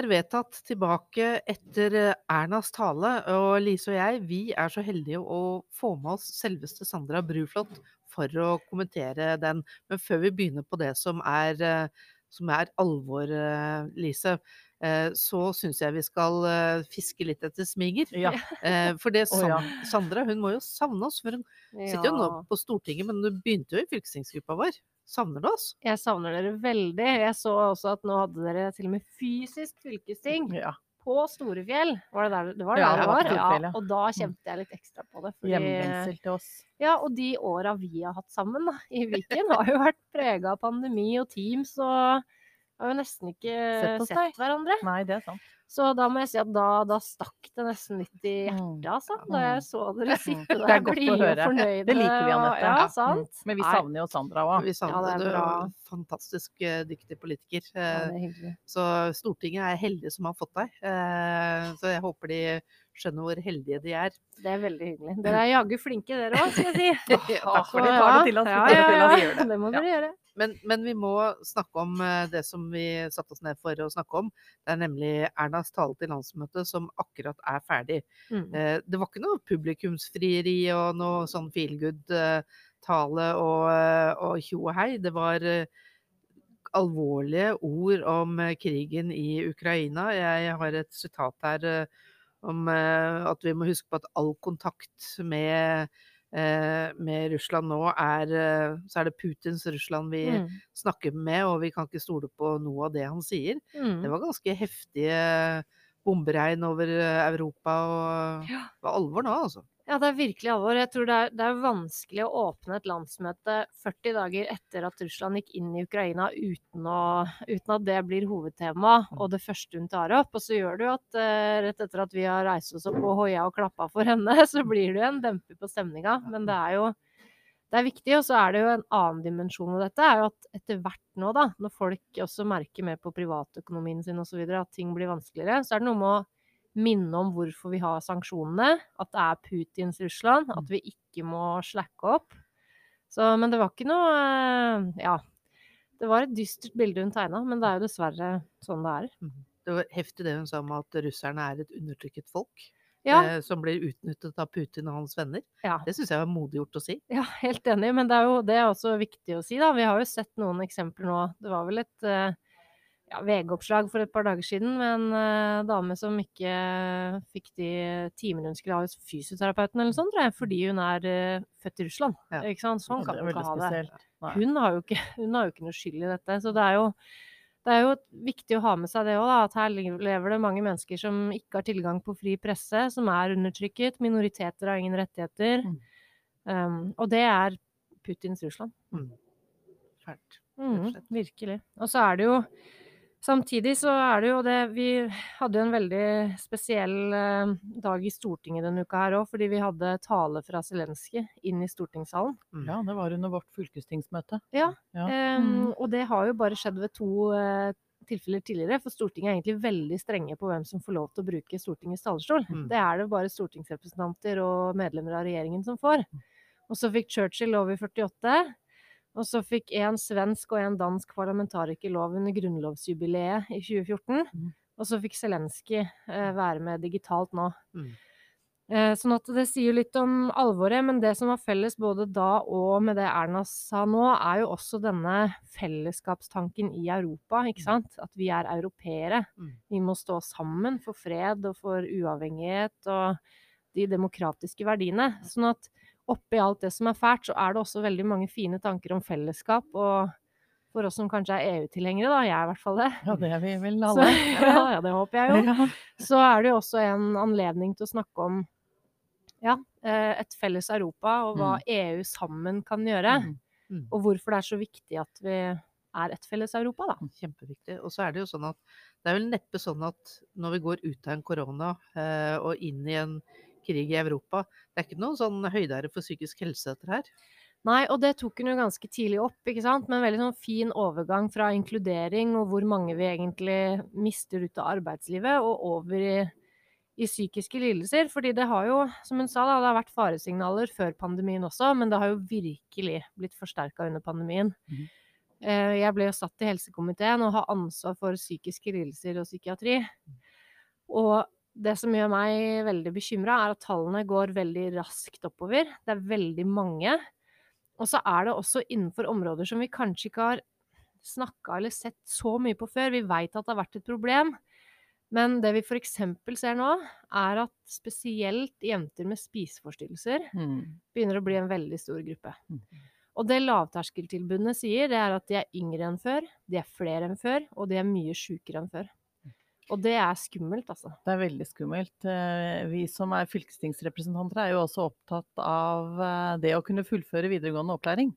er vedtatt tilbake etter eh, Ernas tale, og Lise og jeg vi er så heldige å få med oss selveste Sandra Bruflot for å kommentere den. Men før vi begynner på det som er, eh, som er alvor, eh, Lise, så syns jeg vi skal fiske litt etter smiger. Ja. For det San- Sandra hun må jo savne oss, for hun sitter jo nå på Stortinget, men du begynte jo i fylkestingsgruppa vår. Savner du oss? Jeg savner dere veldig. Jeg så også at nå hadde dere til og med fysisk fylkesting ja. på Storefjell. Var det der det var? Ja, der det var ja. Og da kjente jeg litt ekstra på det. fordi- Hjemlengsel til oss. Ja, og de åra vi har hatt sammen da, i Viken, har jo vært prega av pandemi og Teams, og har jo nesten ikke Sett sett, hverandre. Nei, det er sant. Så da må jeg si at da, da stakk det nesten litt i Mm. hjertet, altså. Da jeg så dere sitte Det er der godt å høre. fornøyde. Det liker vi, Anette. Ja, Ja. sant? Mm. Men vi savner jo Sandra òg. Vi savner det er du bra. jo fantastisk eh, dyktig politiker. Ja, Eh. Så Stortinget er heldige som har fått deg. Eh, Så jeg håper de skjønner hvor heldige de er. Det er veldig hyggelig. Dere er jaggu flinke dere òg, skal jeg si. Takk for det. Tar det til oss, Ja, ja, ja. det. Det må dere gjøre. Men, men vi må snakke om eh, det som vi satte oss ned for å snakke om. Det er nemlig Ernas tale til landsmøtet som akkurat er ferdig. Mm. Eh, Det var ikke noe publikumsfrieri og noe sånn feel good-tale og, eh, tjo og hei. Det var alvorlige ord om krigen i Ukraina. Jeg har et sitat her om eh, at vi må huske på at all kontakt med, eh, med Russland nå er eh, Så er det Putins Russland vi Mm. snakker med, og vi kan ikke stole på noe av det han sier. Mm. Det var ganske heftige bomberegn over Europa, og det var alvor nå, altså. Ja, det er virkelig alvor. Jeg tror det er, det er vanskelig å åpne et landsmøte 40 dager etter at Russland gikk inn i Ukraina uten, å, uten at det blir hovedtema og det første hun tar opp. Og så gjør det jo at eh, rett etter at vi har reist oss opp og hoia og klappa for henne, så blir det jo en demper på stemninga. Men det er jo det er viktig. Og så er det jo en annen dimensjon av dette, er jo at etter hvert nå, da, når folk også merker mer på privatøkonomien sin osv., at ting blir vanskeligere, så er det noe med å minne om hvorfor vi har sanksjonene, at det er Putins Russland, at vi ikke må slacke opp. Så, men det var ikke noe eh, Ja. Det var et dystert bilde hun tegna, men det er jo dessverre sånn det er. Det var heftig det hun sa om at russerne er et undertrykket folk. Ja, Eh, som blir utnyttet av Putin og hans venner. ja, Det syns jeg var modig gjort å si. ja, helt enig, men det er jo det er også viktig å si, da. Vi har jo sett noen eksempler nå. Det var vel et eh, ja, VG-oppslag for et par dager siden med en uh, dame som ikke fikk de timene hun skulle ha hos fysioterapeuten eller sånt, tror jeg, fordi hun er uh, født i Russland. Ja. Ikke sant? Sånn kan man ikke ha det. spesielt. Hun har, ikke, hun har jo ikke noe skyld i dette. Så det er jo, det er jo viktig å ha med seg det òg, at her lever det mange mennesker som ikke har tilgang på fri presse, som er undertrykket. Minoriteter har ingen rettigheter. Mm. Um, og det er Putins Russland. Mm. Fælt. Mm, virkelig. Og så er det jo Samtidig så er det jo det Vi hadde jo en veldig spesiell eh, dag i Stortinget denne uka her òg, fordi vi hadde tale fra Zelenskyj inn i stortingssalen. Mm. Ja, det var under vårt fylkestingsmøte. Ja. Ja. Mm. Og det har jo bare skjedd ved to uh, tilfeller tidligere, for Stortinget er egentlig veldig strenge på hvem som får lov til å bruke Stortingets talerstol. Mm. Det er det bare stortingsrepresentanter og medlemmer av regjeringen som får. Og så fikk Churchill lov i 48. Og så fikk en svensk og en dansk parlamentariker lov under grunnlovsjubileet i 2014. Mm. Og så fikk Zelenskyj eh, være med digitalt nå. Mm. Eh, sånn at det sier litt om alvoret, men det som var felles både da og med det Erna sa nå, er jo også denne fellesskapstanken i Europa, ikke sant? At vi er europeere. Mm. Vi må stå sammen for fred og for uavhengighet og de demokratiske verdiene. Sånn at oppi alt det som er fælt, så er det også veldig mange fine tanker om fellesskap. Og for oss som kanskje er EU-tilhengere, da, jeg er i hvert fall det, Ja, det er vi vel så, alle. ja, ja, det håper jeg jo Ja. så er det jo også en anledning til å snakke om ja, eh, et felles Europa, og hva EU sammen kan gjøre. Mm. Mm. Og hvorfor det er så viktig at vi er et felles Europa, da. Kjempeviktig. Og så er det jo sånn at det er vel neppe sånn at når vi går ut av en korona eh, og inn i en krig i Europa, det er ikke noen sånn høydere for psykisk helse dette her. Nei, og det tok hun jo ganske tidlig opp, ikke sant? Med en veldig sånn fin overgang fra inkludering og hvor mange vi egentlig mister ut av arbeidslivet, og over i, i psykiske lidelser. Fordi det har jo, som hun sa, da, det har vært faresignaler før pandemien også, men det har jo virkelig blitt forsterka under pandemien. Eh, Jeg ble jo satt i helsekomiteen og har ansvar for psykiske lidelser og psykiatri. Og det som gjør meg veldig bekymra, er at tallene går veldig raskt oppover. Det er veldig mange. Og så er det også innenfor områder som vi kanskje ikke har snakka eller sett så mye på før. Vi veit at det har vært et problem. Men det vi f.eks. ser nå, er at spesielt jenter med spiseforstyrrelser Mm. begynner å bli en veldig stor gruppe. Mm. Og det lavterskeltilbudene sier, det er at de er yngre enn før, de er flere enn før, og de er mye sjukere enn før. Og det er skummelt, altså. Det er veldig skummelt. Eh, Vi som er fylkestingsrepresentanter er jo også opptatt av eh, det å kunne fullføre videregående opplæring.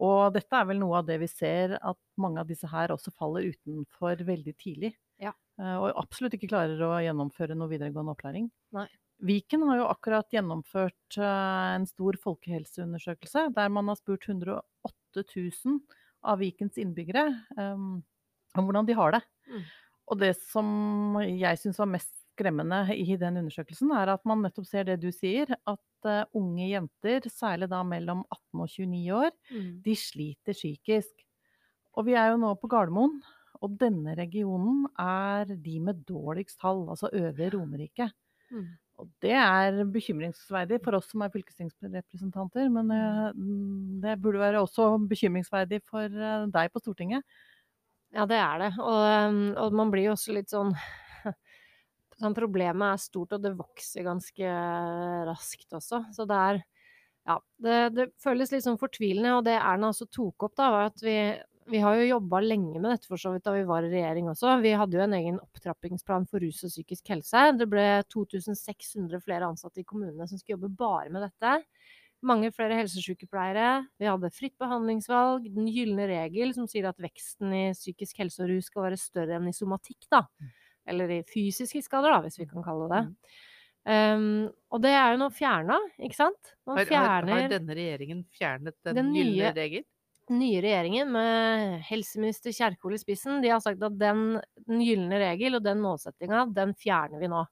Og dette er vel noe av det vi ser at mange av disse her også faller utenfor veldig tidlig. Ja. Eh, Og absolutt ikke klarer å gjennomføre noe videregående opplæring. Nei. Viken har jo akkurat gjennomført en stor folkehelseundersøkelse der man har spurt 108 000 av Vikens innbyggere um, om hvordan de har det. Mm. Og det som jeg syns var mest skremmende i den undersøkelsen, er at man nettopp ser det du sier, at uh, unge jenter, særlig da mellom 18 og 29 år, Mm. de sliter psykisk. Og vi er jo nå på Gardermoen, og denne regionen er de med dårligst tall, altså Øvre Romerike. Mm. Og det er bekymringsverdig for oss som er fylkestingsrepresentanter, men mm, det burde være også bekymringsverdig for uh, deg på Stortinget. Ja, det er det. Og, um, og man blir jo også litt sånn sånn, Problemet er stort, og det vokser ganske raskt også. Så det er Ja, det, det føles litt sånn fortvilende. Og det Erna også tok opp, da, var at vi, vi har jo jobba lenge med dette for så vidt da vi var i regjering også. Vi hadde jo en egen opptrappingsplan for rus og psykisk helse. Det ble 2600 flere ansatte i kommunene som skulle jobbe bare med dette. Mange flere helsesykepleiere. Vi hadde fritt behandlingsvalg, den gylne regel som sier at veksten i psykisk helse og rus skal være større enn i somatikk, da. Eller i fysiske skader, da, hvis vi kan kalle det det. Um, og det er jo nå fjerna, ikke sant? Man Har, har, har denne regjeringen fjernet den, Den gylne regel? den nye regjeringen med helseminister Kjerkol i spissen, de har sagt at den, den gylne regel og den målsettinga, den fjerner vi nå.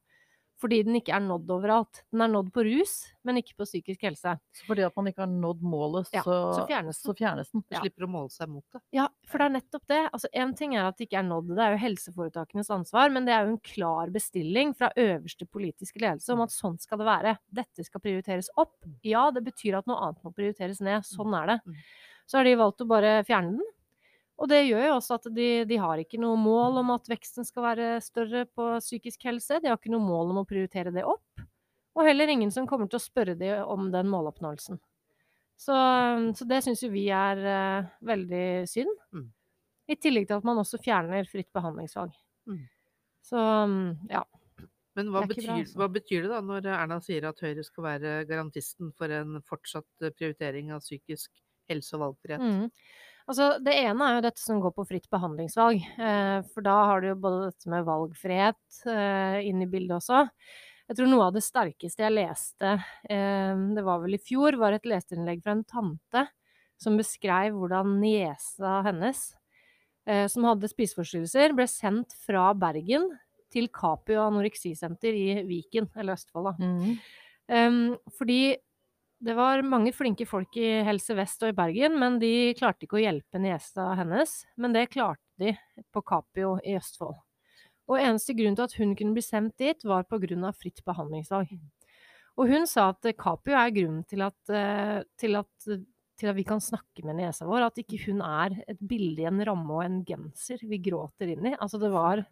Fordi den ikke er nådd overalt. Den er nådd på rus, men ikke på psykisk helse. Så fordi at man ikke har nådd målet, Ja, så, så fjernes den. så fjernes den. Ja. slipper å måle seg mot det. Ja, for det er nettopp det. Altså, en ting er at det ikke er nådd, det er jo helseforetakenes ansvar, men det er jo en klar bestilling fra øverste politiske ledelse om at sånn skal det være. Dette skal prioriteres opp. Ja, det betyr at noe annet må prioriteres ned. Sånn er det. Mm. Så har de valgt å bare fjerne den. Og det gjør jo også at de, de har ikke noe mål om at veksten skal være større på psykisk helse. De har ikke noe mål om å prioritere det opp. Og heller ingen som kommer til å spørre dem om den måloppnåelsen. Så, så det syns jo vi er uh, veldig synd. Mm. I tillegg til at man også fjerner fritt behandlingsvalg. Mm. Så mm, ja. Men hva Det er bra, betyr, altså. hva betyr det da når Erna sier at Høyre skal være garantisten for en fortsatt eh, prioritering av psykisk helse og valgfrihet? Mm. Altså, det ene er jo dette som går på fritt behandlingsvalg. Eh, for da har du jo både dette med valgfrihet eh, inn i bildet også. Jeg tror noe av det sterkeste jeg leste, eh, det var vel i fjor, var et leserinnlegg fra en tante som beskrev hvordan niesa hennes, eh, som hadde spiseforstyrrelser, ble sendt fra Bergen til Capio anoreksisenter i Viken, eller Østfold, da. Mm. Um, fordi det var mange flinke folk i Helse Vest og i Bergen, men de klarte ikke å hjelpe niesa hennes. Men det klarte de på Capio i Østfold. Og eneste grunn til at hun kunne bli sendt dit, var pga. fritt behandlingsvalg. Og hun sa at Capio er grunnen til at, eh, til at, til at vi kan snakke med niesa vår. At ikke hun er et bilde i en ramme og en genser vi gråter inn i. Altså det var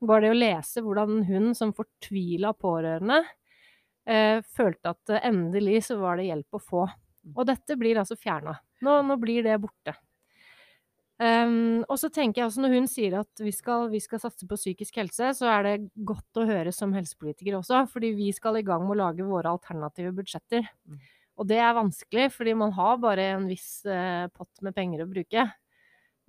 bare det å lese hvordan hun som fortvila pårørende følte at eh, endelig så var det hjelp å få. Og dette blir altså fjerna. Nå, nå blir det borte. Um, og så tenker jeg altså når hun sier at vi skal, vi skal satse på psykisk helse, så er det godt å høre som helsepolitiker også, fordi vi skal i gang med å lage våre alternative budsjetter. Mm. Og det er vanskelig, fordi man har bare en viss uh, pott med penger å bruke.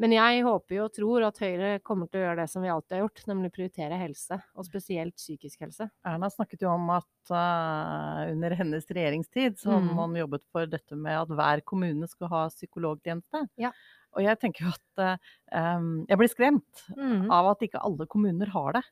Men jeg håper jo og tror at Høyre kommer til å gjøre det som vi alltid har gjort, nemlig prioritere helse, og spesielt psykisk helse. Erna snakket jo om at uh, under hennes regjeringstid så har Mm. man jobbet for dette med at hver kommune skulle ha psykologtjeneste. Ja. Og jeg tenker jo at uh, jeg blir skremt Mm. av at ikke alle kommuner har det.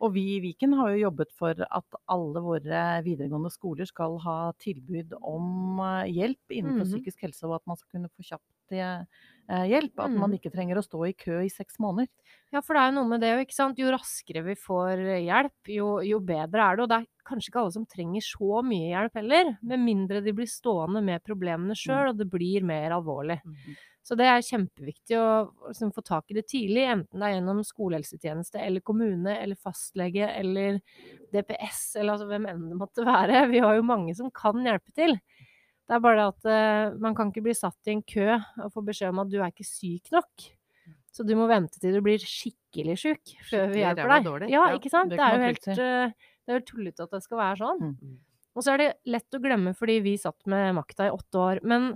Og vi i Viken har jo jobbet for at alle våre videregående skoler skal ha tilbud om eh, hjelp innenfor mm. psykisk helse, og at man skal kunne få kjapt det... hjelp. At man Mm. ikke trenger å stå i kø i seks måneder. Ja, for det er jo noe med det, ikke sant. Jo raskere vi får eh, hjelp, jo, jo bedre er det. Og det er kanskje ikke alle som trenger så mye hjelp heller. Med mindre de blir stående med problemene sjøl, og det blir mer alvorlig. Mm. Så det er kjempeviktig å liksom, få tak i det tidlig, enten det er gjennom skolehelsetjeneste eller kommune eller fastlege eller DPS eller altså hvem enn det måtte være. Vi har jo mange som kan hjelpe til. Det er bare det at uh, man kan ikke bli satt i en kø og få beskjed om at du er ikke syk nok. Så du må vente til du blir skikkelig sjuk før vi hjelper deg. Ja, ikke sant? Det Det, er jo helt, uh, eh, det er jo tullete at det skal være sånn. Mm. Og så er det lett å glemme fordi vi satt med makta i åtte år. Men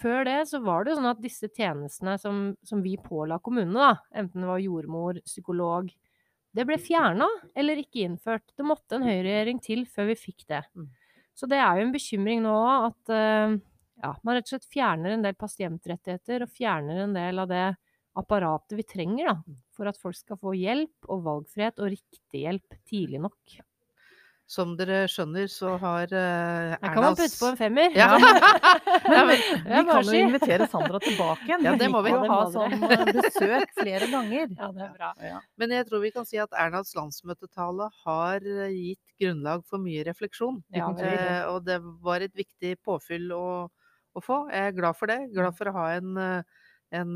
før det så var det jo sånn at disse tjenestene som, som vi påla kommunene, da, enten det var jordmor, psykolog, det ble fjerna eller ikke innført. Det måtte en høyreregjering til før vi fikk det. Mm. Så det er jo en bekymring nå at eh, ja, man rett og slett fjerner en del pasientrettigheter og fjerner en del av det apparatet vi trenger da, for at folk skal få hjelp og valgfrihet og riktig hjelp tidlig nok. Som dere skjønner, så har uh, Her kan man putte på en femmer. Ja. Men Det vi kan jo invitere Sandra tilbake igjen. Ja, det må vi. ha sånn besøk flere ganger. Ja, det er bra. Ja. Men jeg tror vi kan si at Ernas landsmøtetale har eh, gitt grunnlag for mye refleksjon. Ja, det det. Uh, og det var et viktig påfyll å, å få. Jeg er glad for det. Glad for å ha en, uh, en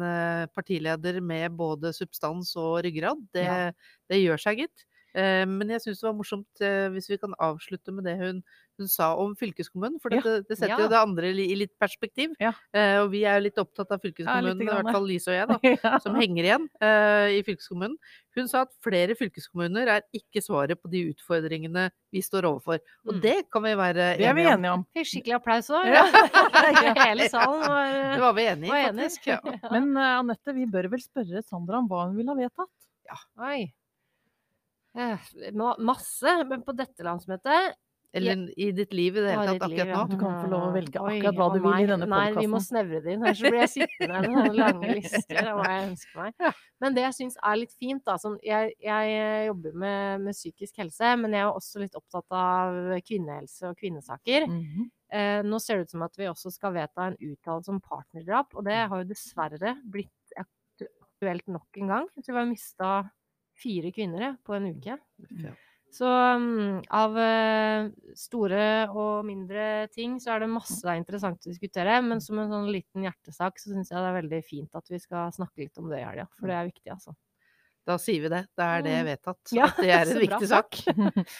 partileder med både substans og ryggrad. Det, Ja. det gjør seg, gitt. Eh, Men jeg syns det var morsomt eh, hvis vi kan avslutte med det hun, hun sa om fylkeskommunen. For Ja. dette, det setter Ja. jo det andre i litt perspektiv. Ja. Eh, Og vi er jo litt opptatt av fylkeskommunen, i hvert fall Lise og jeg, da Ja. som henger igjen uh, i fylkeskommunen. Hun sa at flere fylkeskommuner er ikke svaret på de utfordringene vi står overfor. Og Mm. det kan vi være Det er vi enige om. Fikk skikkelig applaus òg. Ja. Hele salen var, Det var vi enige i, enig. faktisk. Ja. Men uh, Anette, vi bør vel spørre Sandra om hva hun vil ha vedtatt? Ja. Oi. Eh, ma- Masse. Men på dette landsmøtet Eller i ditt liv i det hele tatt akkurat nå. Du kan få lov å velge akkurat hva du vil i denne denne Nei, vi må snevre det inn, ellers så blir jeg sittende med noen lange lister av hva jeg ønsker meg. Men det jeg syns er litt fint, da sånn, jeg, jeg jobber med, med psykisk helse, men jeg er også litt opptatt av kvinnehelse og kvinnesaker. Mhm. Eh, nå ser det ut som at vi også skal vedta en uttalelse om partnerdrap, og det har jo dessverre blitt aktuelt nok en gang. Jeg tror vi har mista fire kvinner på en uke. Ja. Så um, av uh, store og mindre ting så er det masse det er interessant å diskutere. Men som en sånn liten hjertesak så syns jeg det er veldig fint at vi skal snakke litt om det i helga. For det er viktig, altså. Da sier vi det. Da er det Mm. vedtatt. Ja, At det er en bra. viktig sak.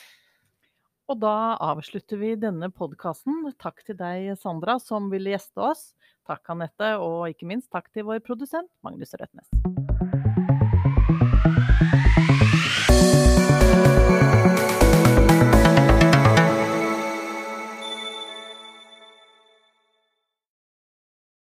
Og da avslutter vi denne podkasten. Takk til deg, Sandra, som ville gjeste oss. Takk, Anette, og ikke minst takk til vår produsent, Magnus Røtnes.